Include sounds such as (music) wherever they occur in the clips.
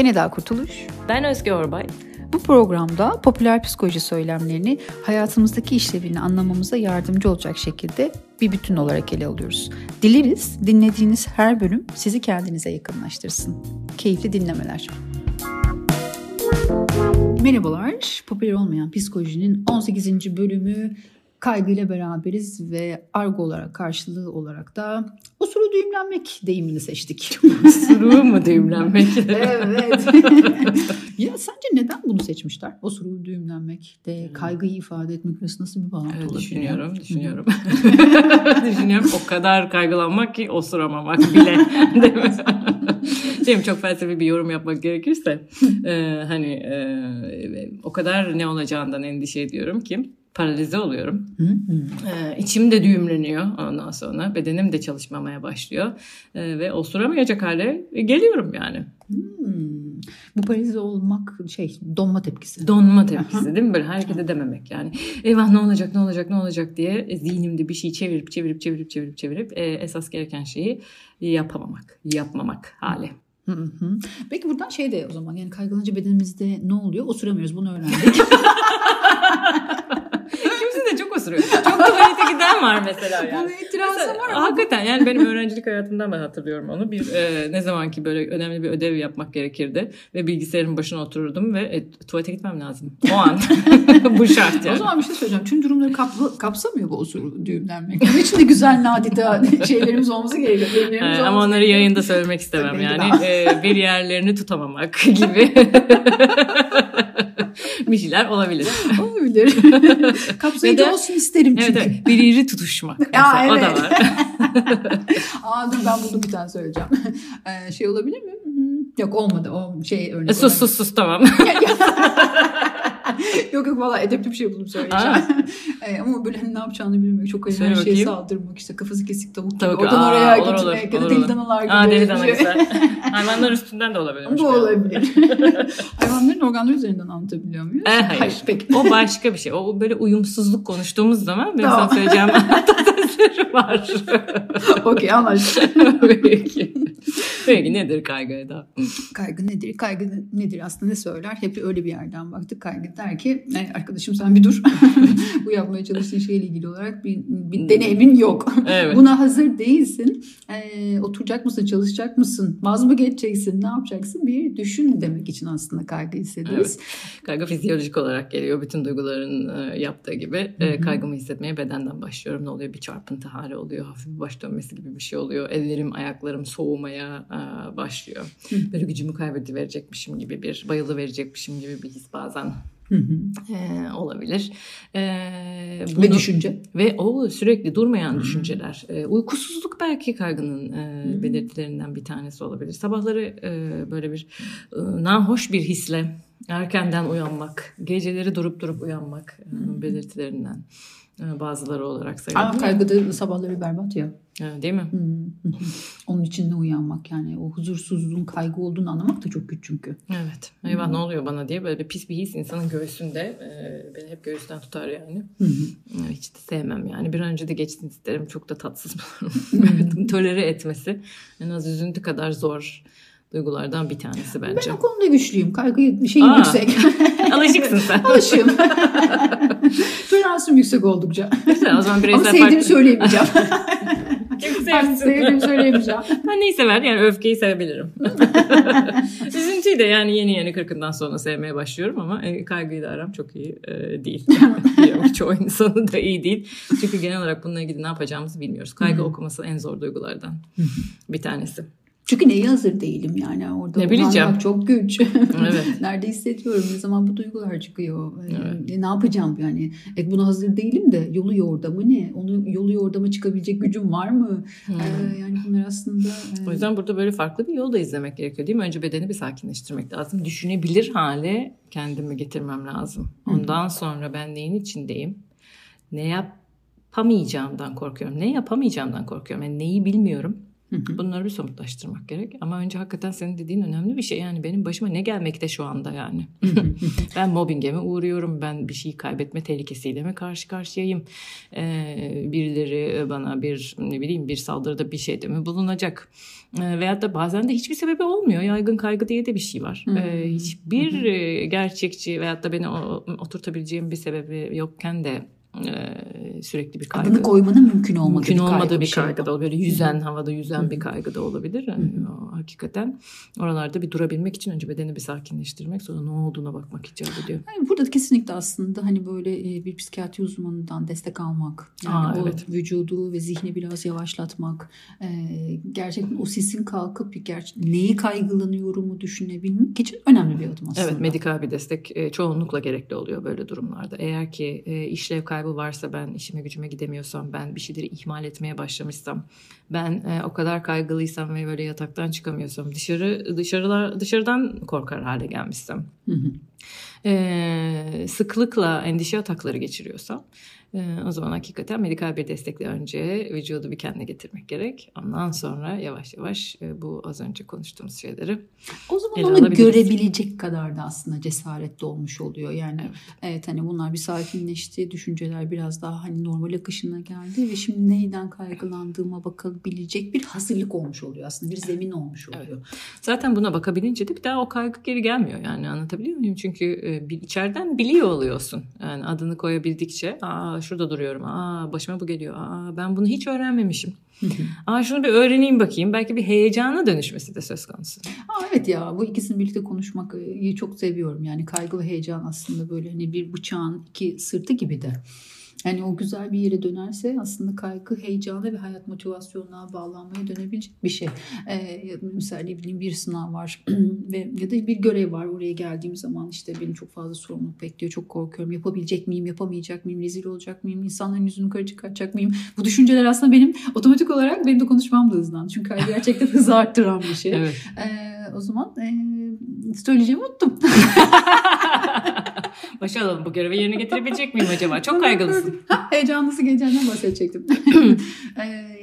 Ben Eda Kurtuluş. Ben Özge Orbay. Bu programda popüler psikoloji söylemlerini hayatımızdaki işlevini anlamamıza yardımcı olacak şekilde bir bütün olarak ele alıyoruz. Dileriz dinlediğiniz her bölüm sizi kendinize yakınlaştırsın. Keyifli dinlemeler. Merhabalar, popüler olmayan psikolojinin 18. bölümü kaygıyla beraberiz ve argo olarak karşılığı olarak da usuru düğümlenmek deyimini seçtik. (laughs) Usuru mu düğümlenmek? (laughs) evet. (laughs) ya sence neden bunu seçmişler? Usuru düğümlenmek de kaygıyı ifade etmek nasıl bir bağlantı evet, olabilir? Düşünüyorum, düşünüyorum. düşünüyorum. O kadar kaygılanmak ki osuramamak bile. Değil mi? Değil Çok felsefi bir yorum yapmak gerekirse e, hani e, o kadar ne olacağından endişe ediyorum ki paralize oluyorum. Hı hı. Ee, içim de düğümleniyor ondan sonra. Bedenim de çalışmamaya başlıyor. Ee, ve osuramayacak hale geliyorum yani. Hmm. Bu paralize olmak şey donma tepkisi. Donma tepkisi değil mi? Böyle hareket edememek yani. Eyvah ne olacak ne olacak ne olacak diye zihnimde bir şeyi çevirip çevirip çevirip çevirip çevirip e, esas gereken şeyi yapamamak, yapmamak hali. Hı hı. Peki buradan şey de o zaman yani kaygılanınca bedenimizde ne oluyor? Osuramıyoruz bunu öğrendik. (laughs) De çok tuvalete giden var mesela yani. Buna itirazım var ama. Hakikaten yani benim öğrencilik hayatımdan ben hatırlıyorum onu. Bir e, ne zaman ki böyle önemli bir ödev yapmak gerekirdi ve bilgisayarın başına otururdum ve e, tuvalete gitmem lazım. O an. (laughs) bu şart yani. O zaman bir şey söyleyeceğim. Tüm durumları kaplı, kapsamıyor bu osur düğümlenmek. Onun için de güzel nadide (laughs) şeylerimiz olması gerekiyor. E, ama onları yayında söylemek istemem yani. E, bir yerlerini tutamamak (laughs) gibi. (laughs) bir şeyler olabilir. (laughs) Olabilir. (laughs) Kapsayıcı de, olsun isterim çünkü. Evet, evet. Bir iri tutuşmak. ya, evet. O da var. Aa dur ben buldum bir tane söyleyeceğim. Ee, şey olabilir mi? Yok olmadı. O şey örnek. Sus sus sus tamam. (laughs) yok yok valla edepli bir şey bulup söyleyeceğim. (laughs) e, ama böyle hani ne yapacağını bilmiyor. Çok hani her şeye saldırmak işte kafası kesik tavuk gibi. Oradan aa, oraya olur, gitmek olur, ya da deli danalar gibi. Aa deli dana (laughs) güzel. Hayvanlar üstünden de olabilir. Bu olabilir. Hayvanların organları üzerinden anlatabiliyor muyuz? E, hayır. hayır. Peki. O başka bir şey. O böyle uyumsuzluk konuştuğumuz zaman tamam. sana söyleyeceğim atasözleri var. (laughs) Okey anlaştık. (laughs) Peki. Peki nedir kaygı Eda? Kaygı nedir? Kaygı nedir aslında ne söyler? Hep öyle bir yerden baktık. Kaygı der ki arkadaşım sen bir dur. (laughs) Bu yapmaya çalıştığın şeyle ilgili olarak bir, bir deneyimin yok. Evet. Buna hazır değilsin. Ee, oturacak mısın? Çalışacak mısın? Vaz mı geçeceksin? Ne yapacaksın? Bir düşün demek için aslında kaygı hissederiz. Evet. Kaygı fizyolojik olarak geliyor. Bütün duyguların yaptığı gibi. Hı-hı. Kaygımı hissetmeye bedenden başlıyorum. Ne oluyor? Bir çarpıntı hali oluyor. Hafif bir baş dönmesi gibi bir şey oluyor. Ellerim, ayaklarım soğumaya başlıyor. Hı. Böyle gücümü kaybediverecekmişim gibi bir, bayılı verecekmişim gibi bir his bazen Hı hı. Ee, olabilir. Ee, bunu, ve düşünce. Ve o sürekli durmayan hı. düşünceler. Ee, uykusuzluk belki kaygının e, belirtilerinden bir tanesi olabilir. Sabahları e, böyle bir e, nahoş bir hisle erkenden uyanmak, geceleri durup durup uyanmak e, belirtilerinden bazıları olarak sayılır. Kaygıda sabahları berbat ya. Değil mi? Hmm. Onun içinde uyanmak yani o huzursuzluğun kaygı olduğunu anlamak da çok güç çünkü. Evet. Eyvah hmm. ne oluyor bana diye böyle bir pis bir his insanın göğsünde. E, beni hep göğüsten tutar yani. Hmm. Hiç de sevmem yani. Bir önce de geçsin isterim. Çok da tatsız (laughs) bulurum. Tolere etmesi en az üzüntü kadar zor duygulardan bir tanesi bence. Ben o konuda güçlüyüm. Kaygı şeyim Aa, yüksek. (laughs) Alışıksın sen. Alışığım. (laughs) Toleransım yüksek oldukça. Güzel o zaman bireysel Ama sevdiğimi farklı... söyleyemeyeceğim. (laughs) Kim? Sevdiğimi söyleyemeyeceğim. Ben neyi sever? Yani öfkeyi sevebilirim. Üzüntüyü de yani yeni yeni kırkından sonra sevmeye başlıyorum ama e, kaygıyı da aram çok iyi e, değil. Çoğu insanın da iyi değil. Çünkü genel olarak bununla ilgili ne yapacağımızı bilmiyoruz. Kaygı okuması en zor duygulardan bir tanesi. Çünkü neye hazır değilim yani orada. Ne bileceğim. Çok güç. (laughs) Evet. (laughs) Nerede hissediyorum ne zaman bu duygular çıkıyor. Evet. E, ne yapacağım yani. E, buna hazır değilim de yolu yordamı ne? Onu yolu yordama çıkabilecek gücüm var mı? Hmm. E, yani bunlar aslında. E... O yüzden burada böyle farklı bir yol da izlemek gerekiyor değil mi? Önce bedeni bir sakinleştirmek lazım. Düşünebilir hale kendimi getirmem lazım. Ondan hmm. sonra ben neyin içindeyim? Ne yapamayacağımdan korkuyorum. Ne yapamayacağımdan korkuyorum. Yani neyi bilmiyorum Bunları bir somutlaştırmak gerek. Ama önce hakikaten senin dediğin önemli bir şey. Yani benim başıma ne gelmekte şu anda yani. (laughs) ben mobbinge mi uğruyorum? Ben bir şeyi kaybetme tehlikesiyle mi karşı karşıyayım? Ee, birileri bana bir ne bileyim bir saldırıda bir şeyde mi bulunacak? Ee, veyahut da bazen de hiçbir sebebi olmuyor. Yaygın kaygı diye de bir şey var. Ee, hiçbir gerçekçi veyahut da beni oturtabileceğim bir sebebi yokken de e, sürekli bir kaygı. Adını koymanın mümkün olmadığı mümkün bir olmadığı bir şey kaygı da olabilir. Yüzen, havada yüzen bir kaygı da olabilir. Yani hakikaten oralarda bir durabilmek için önce bedeni bir sakinleştirmek sonra ne olduğuna bakmak icap ediyor. Yani burada kesinlikle aslında hani böyle e, bir psikiyatri uzmanından destek almak. Yani Aa, o evet. vücudu ve zihni biraz yavaşlatmak. e, gerçekten o sesin kalkıp ger- neyi kaygılanıyorumu düşünebilmek için önemli bir adım aslında. Evet medikal bir destek e, çoğunlukla gerekli oluyor böyle durumlarda. Eğer ki işlev kaybı varsa ben işime gücüme gidemiyorsam ben bir şeyleri ihmal etmeye başlamışsam ben o kadar kaygılıysam ve böyle yataktan çıkamıyorsam dışarı dışarılar dışarıdan korkar hale gelmişsem Hı hı. e, sıklıkla endişe atakları geçiriyorsam e, o zaman hakikaten medikal bir destekle önce vücudu bir kendine getirmek gerek. Ondan sonra yavaş yavaş e, bu az önce konuştuğumuz şeyleri O zaman onu görebilecek kadar da aslında cesaretli olmuş oluyor. Yani evet. hani bunlar bir sakinleşti, düşünceler biraz daha hani normal akışına geldi ve şimdi neyden kaygılandığıma bakabilecek bir hazırlık olmuş oluyor aslında. Bir zemin olmuş oluyor. Zaten buna bakabilince de bir daha o kaygı geri gelmiyor yani anlatabiliyor muyum? Çünkü e, içeriden biliyor oluyorsun. Yani adını koyabildikçe aa şurada duruyorum. Aa başıma bu geliyor. Aa ben bunu hiç öğrenmemişim. aa şunu bir öğreneyim bakayım. Belki bir heyecana dönüşmesi de söz konusu. Aa, evet ya bu ikisini birlikte konuşmayı çok seviyorum. Yani kaygı ve heyecan aslında böyle hani bir bıçağın iki sırtı gibi de. Yani o güzel bir yere dönerse aslında kaygı heyecana ve hayat motivasyonuna bağlanmaya dönebilecek bir şey. Ee, mesela ne bileyim bir sınav var (clears throat) ve ya da bir görev var. Oraya geldiğim zaman işte benim çok fazla sorumluluk bekliyor. Çok korkuyorum. Yapabilecek miyim, yapamayacak mıyım, rezil olacak mıyım, insanların yüzünü kara çıkartacak mıyım? Bu düşünceler aslında benim otomatik olarak benim de konuşmam da hızlan. Çünkü kaygı gerçekten (laughs) hızı arttıran bir şey. Evet. Ee, o zaman e, söyleyeceğimi unuttum. (laughs) Başa alalım bu görevi yerine getirebilecek miyim acaba? Çok kaygılısın. Ha, heyecanlısı geleceğinden bahsedecektim. (clears throat) Ee,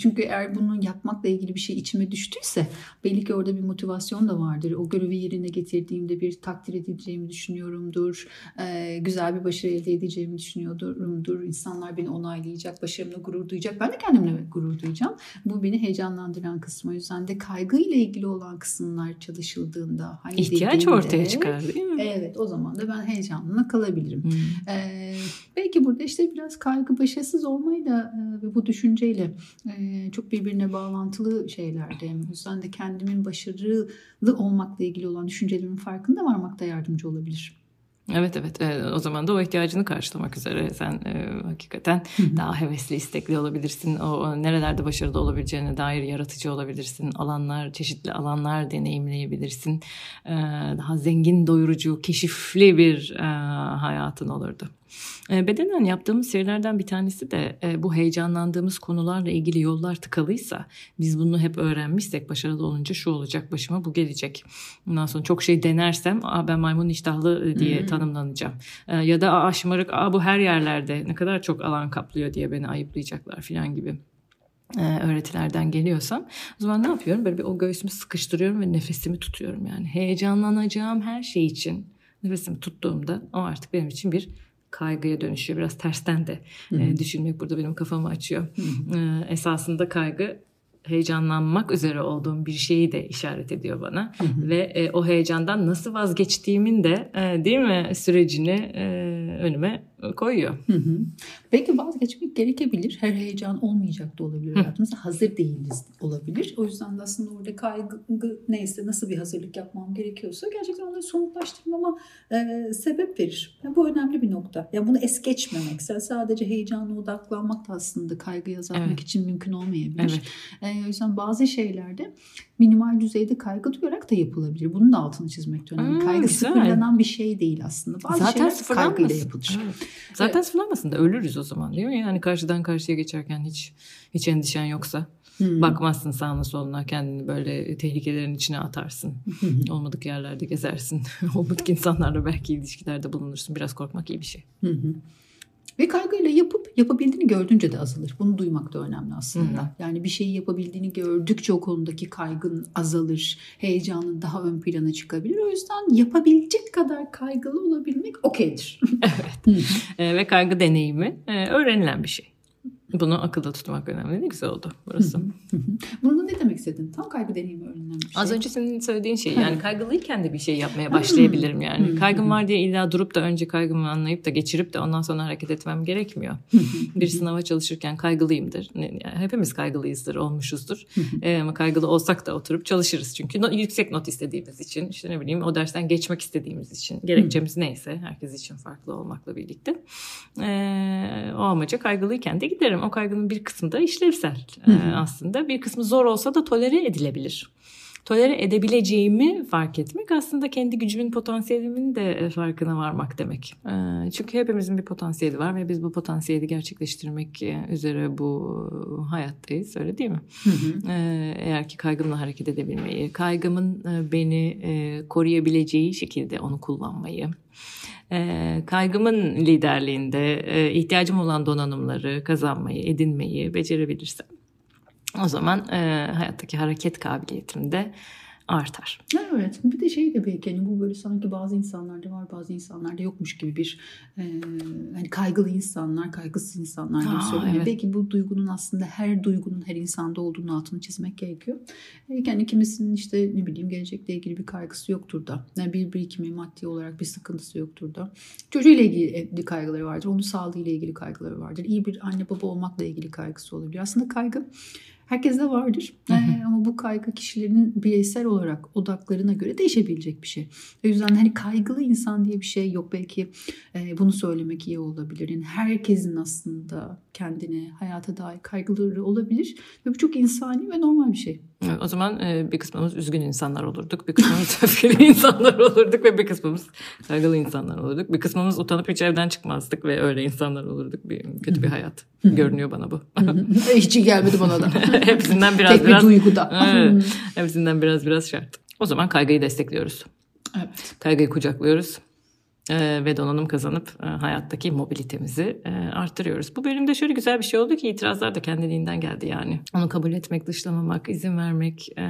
Çünkü eğer bunu yapmakla ilgili bir şey içime düştüyse belli ki orada bir motivasyon da vardır. O görevi yerine getirdiğimde bir takdir edileceğimi düşünüyorumdur. Ee, güzel bir başarı elde edeceğimi düşünüyorumdur. İnsanlar beni onaylayacak, başarımla gurur duyacak. Ben de kendimle gurur duyacağım. Bu beni heyecanlandıran kısmı. O yüzden de kaygıyla ilgili olan kısımlar çalışıldığında hani İhtiyaç dediğimde- ortaya çıkar değil mi? Evet o zaman da ben heyecanla kalabilirim. Hmm. Ee, belki burada işte biraz kaygı başarısız olmayı da e, ve bu düşünceyle e, çok birbirine bağlantılı şeylerde. O yüzden de kendimin başarılı olmakla ilgili olan düşüncelerimin farkında varmakta yardımcı olabilir. Evet evet E, o zaman da o ihtiyacını karşılamak üzere sen e, hakikaten daha hevesli istekli olabilirsin o, o nerelerde başarılı olabileceğine dair yaratıcı olabilirsin alanlar çeşitli alanlar deneyimleyebilirsin E, daha zengin doyurucu keşifli bir e, hayatın olurdu. E, bedenen yaptığımız şeylerden bir tanesi de e, bu heyecanlandığımız konularla ilgili yollar tıkalıysa biz bunu hep öğrenmişsek başarılı olunca şu olacak başıma bu gelecek. Ondan sonra çok şey denersem Aa, ben maymun iştahlı e, diye tanımlanacağım. E, ya da Aa, şımarık Aa, bu her yerlerde ne kadar çok alan kaplıyor diye beni ayıplayacaklar falan gibi öğretilerden geliyorsam o zaman ne yapıyorum? Böyle bir o göğsümü sıkıştırıyorum ve nefesimi tutuyorum yani. Heyecanlanacağım her şey için nefesimi tuttuğumda o artık benim için bir kaygıya dönüşüyor. Biraz tersten de e, düşünmek burada benim kafamı açıyor. E, esasında kaygı heyecanlanmak üzere olduğum bir şeyi de işaret ediyor bana ve e, o heyecandan nasıl vazgeçtiğimin de e, değil mi sürecini e, önüme koyuyor. Hı hı. Belki vazgeçmek gerekebilir. Her heyecan olmayacak da olabilir hayatımızda. Hazır değiliz olabilir. O yüzden de aslında orada kaygı neyse nasıl bir hazırlık yapmam gerekiyorsa gerçekten onları somutlaştırmama e, sebep verir. Yani bu önemli bir nokta. Yani bunu es geçmemek. Sadece heyecanla odaklanmak da aslında kaygıyı azaltmak Evet. için mümkün olmayabilir. Evet. E, yüzden bazı şeylerde minimal düzeyde kaygı duyarak da yapılabilir. Bunun da altını çizmek önemli. Hmm, kaygı güzel. sıfırlanan bir şey değil aslında. Bazı Zaten sıfırlanmasın. kaygıyla yapılır. Evet. Zaten sıfırlanmasın da ölürüz o zaman değil mi? Yani karşıdan karşıya geçerken hiç hiç endişen yoksa. Hmm. Bakmazsın sağına soluna kendini böyle tehlikelerin içine atarsın. Olmadık yerlerde gezersin. (laughs) Olmadık insanlarla belki ilişkilerde bulunursun. Biraz korkmak iyi bir şey. Hı hı. Ve kaygıyla yapıp yapabildiğini gördüğünce de azalır. Bunu duymak da önemli aslında. Hı. Yani bir şeyi yapabildiğini gördükçe o konudaki kaygın azalır. Heyecanın daha ön plana çıkabilir. O yüzden yapabilecek kadar kaygılı olabilmek okeydir. (laughs) evet. e, ve kaygı deneyimi e, öğrenilen bir şey. Bunu akılda tutmak önemli. Ne güzel oldu burası. Bunu ne demek istedin? Tam kaygı deneyimi öğrenilen bir şey. Az önce senin söylediğin şey yani kaygılıyken de bir şey yapmaya başlayabilirim yani. Kaygım var diye illa durup da önce kaygımı anlayıp da geçirip de ondan sonra hareket etmem gerekmiyor. bir sınava çalışırken kaygılıyımdır. Yani hepimiz kaygılıyızdır, olmuşuzdur. ee, ama kaygılı olsak da oturup çalışırız çünkü. No, yüksek not istediğimiz için, işte ne bileyim o dersten geçmek istediğimiz için, gerekçemiz neyse herkes için farklı olmakla birlikte. Ee, o amaca kaygılıyken de giderim. O kaygının bir kısmı da işlevsel e, aslında. Bir kısmı zor olsa da tolere edilebilir. Tolere edebileceğimi fark etmek aslında kendi gücümün potansiyelimin de e, farkına varmak demek. E, çünkü hepimizin bir potansiyeli var ve biz bu potansiyeli gerçekleştirmek e, üzere bu hayattayız öyle değil mi? Hı hı. Eğer ki kaygımla hareket edebilmeyi, kaygımın beni koruyabileceği şekilde onu kullanmayı, e, kaygımın liderliğinde e, ihtiyacım olan donanımları kazanmayı, edinmeyi becerebilirsem o zaman e, hayattaki hareket kabiliyetim de artar. Evet bir de şey de belki hani bu böyle sanki bazı insanlarda var bazı insanlarda yokmuş gibi bir e, hani kaygılı insanlar kaygısız insanlar gibi söyleniyor. Evet. Belki bu duygunun aslında her duygunun her insanda olduğunu altını çizmek gerekiyor. Belki hani kimisinin işte ne bileyim gelecekle ilgili bir kaygısı yoktur da yani bir birikimi maddi olarak bir sıkıntısı yoktur da çocuğuyla ilgili kaygıları vardır onun sağlığıyla ilgili kaygıları vardır iyi bir anne baba olmakla ilgili kaygısı olabilir. Aslında kaygı Herkeste vardır. Hı hı. Ee, ama bu kaygı kişilerin bireysel olarak odaklarına göre değişebilecek bir şey. O yüzden hani kaygılı insan diye bir şey yok. Belki e, bunu söylemek iyi olabilir. Yani herkesin aslında kendine, hayata dair kaygıları olabilir. Ve bu çok insani ve normal bir şey. O zaman e, bir kısmımız üzgün insanlar olurduk, bir kısmımız (laughs) öfkeli insanlar olurduk ve bir kısmımız kaygılı insanlar olurduk. Bir kısmımız utanıp hiç evden çıkmazdık ve öyle insanlar olurduk. Bir, kötü bir hayat görünüyor bana bu. hiç gelmedi bana da. (laughs) hepsinden biraz Tek biraz. bir duyguda. evet, hepsinden biraz biraz şart. O zaman kaygıyı destekliyoruz. Evet. Kaygıyı kucaklıyoruz e, ve donanım kazanıp e, hayattaki mobilitemizi e, arttırıyoruz. Bu bölümde şöyle güzel bir şey oldu ki itirazlar da kendiliğinden geldi yani. Onu kabul etmek, dışlamamak, izin vermek, e,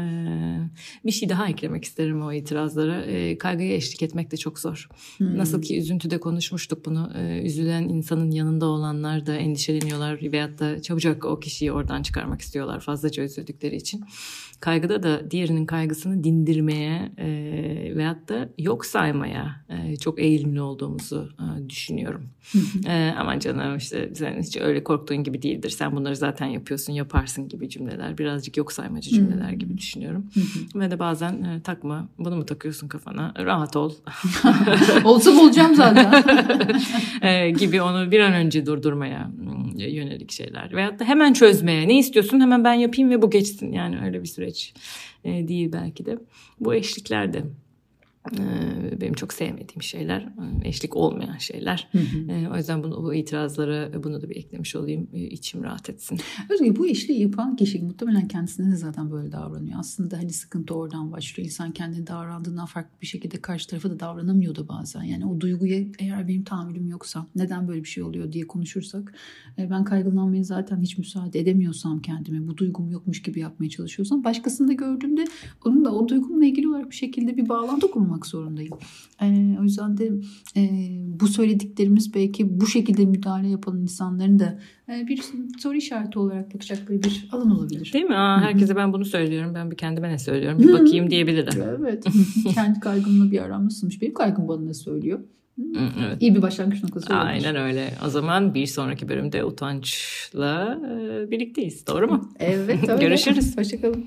bir şey daha eklemek isterim o itirazlara. Kaygıya eşlik etmek de çok zor. Hmm. Nasıl ki üzüntüde konuşmuştuk bunu. Üzülen insanın yanında olanlar da endişeleniyorlar veyahut da çabucak o kişiyi oradan çıkarmak istiyorlar fazlaca üzüldükleri için. Kaygıda da diğerinin kaygısını dindirmeye e, veyahut da yok saymaya e, çok eğilimli olduğumuzu e, düşünüyorum. e, aman canım işte sen hiç öyle korktuğun gibi değildir. Sen bunları zaten yapıyorsun, yaparsın gibi cümleler. Birazcık yok saymacı cümleler gibi düşünüyorum. Ve de bazen e, takma, bunu mu takıyorsun kafana? Rahat ol. (laughs) Olsam olacağım zaten. (laughs) e, gibi onu bir an önce durdurmaya yönelik şeyler. Veyahut da hemen çözmeye. Ne istiyorsun? Hemen ben yapayım ve bu geçsin. Yani öyle bir süreç e, değil belki de. Bu eşlikler de benim çok sevmediğim şeyler, e, eşlik olmayan şeyler. Hı hı. Ee, o yüzden bunu, bu itirazlara bunu da bir eklemiş olayım, e, içim rahat etsin. Özge bu eşliği yapan kişi muhtemelen kendisine de zaten böyle davranıyor. Aslında hani sıkıntı oradan başlıyor. İnsan kendine davrandığından farklı bir şekilde karşı tarafa da davranamıyor da bazen. Yani o duyguya eğer benim tahammülüm yoksa neden böyle bir şey oluyor diye konuşursak e, ben kaygılanmaya zaten hiç müsaade edemiyorsam kendime bu duygum yokmuş gibi yapmaya çalışıyorsam başkasını da gördüğümde onun da o duygumla ilgili olarak bir şekilde bir bağlantı kurmak olmak zorundayım. E, o yüzden de e, bu söylediklerimiz belki bu şekilde müdahale yapan insanların da e, bir soru işareti olarak bakacakları bir alan olabilir. Değil mi? Aa, herkese ben bunu söylüyorum. Ben bir kendime ne söylüyorum? Bir bakayım diyebilirler. (laughs) evet. Kendi kaygımla bir aram nasılmış? Benim kaygım bana ne söylüyor? Evet. İyi bir başlangıç noktası olabilir. Aynen öyle. O zaman bir sonraki bölümde utançla birlikteyiz. Doğru mu? Evet. (laughs) Görüşürüz. Hoşçakalın.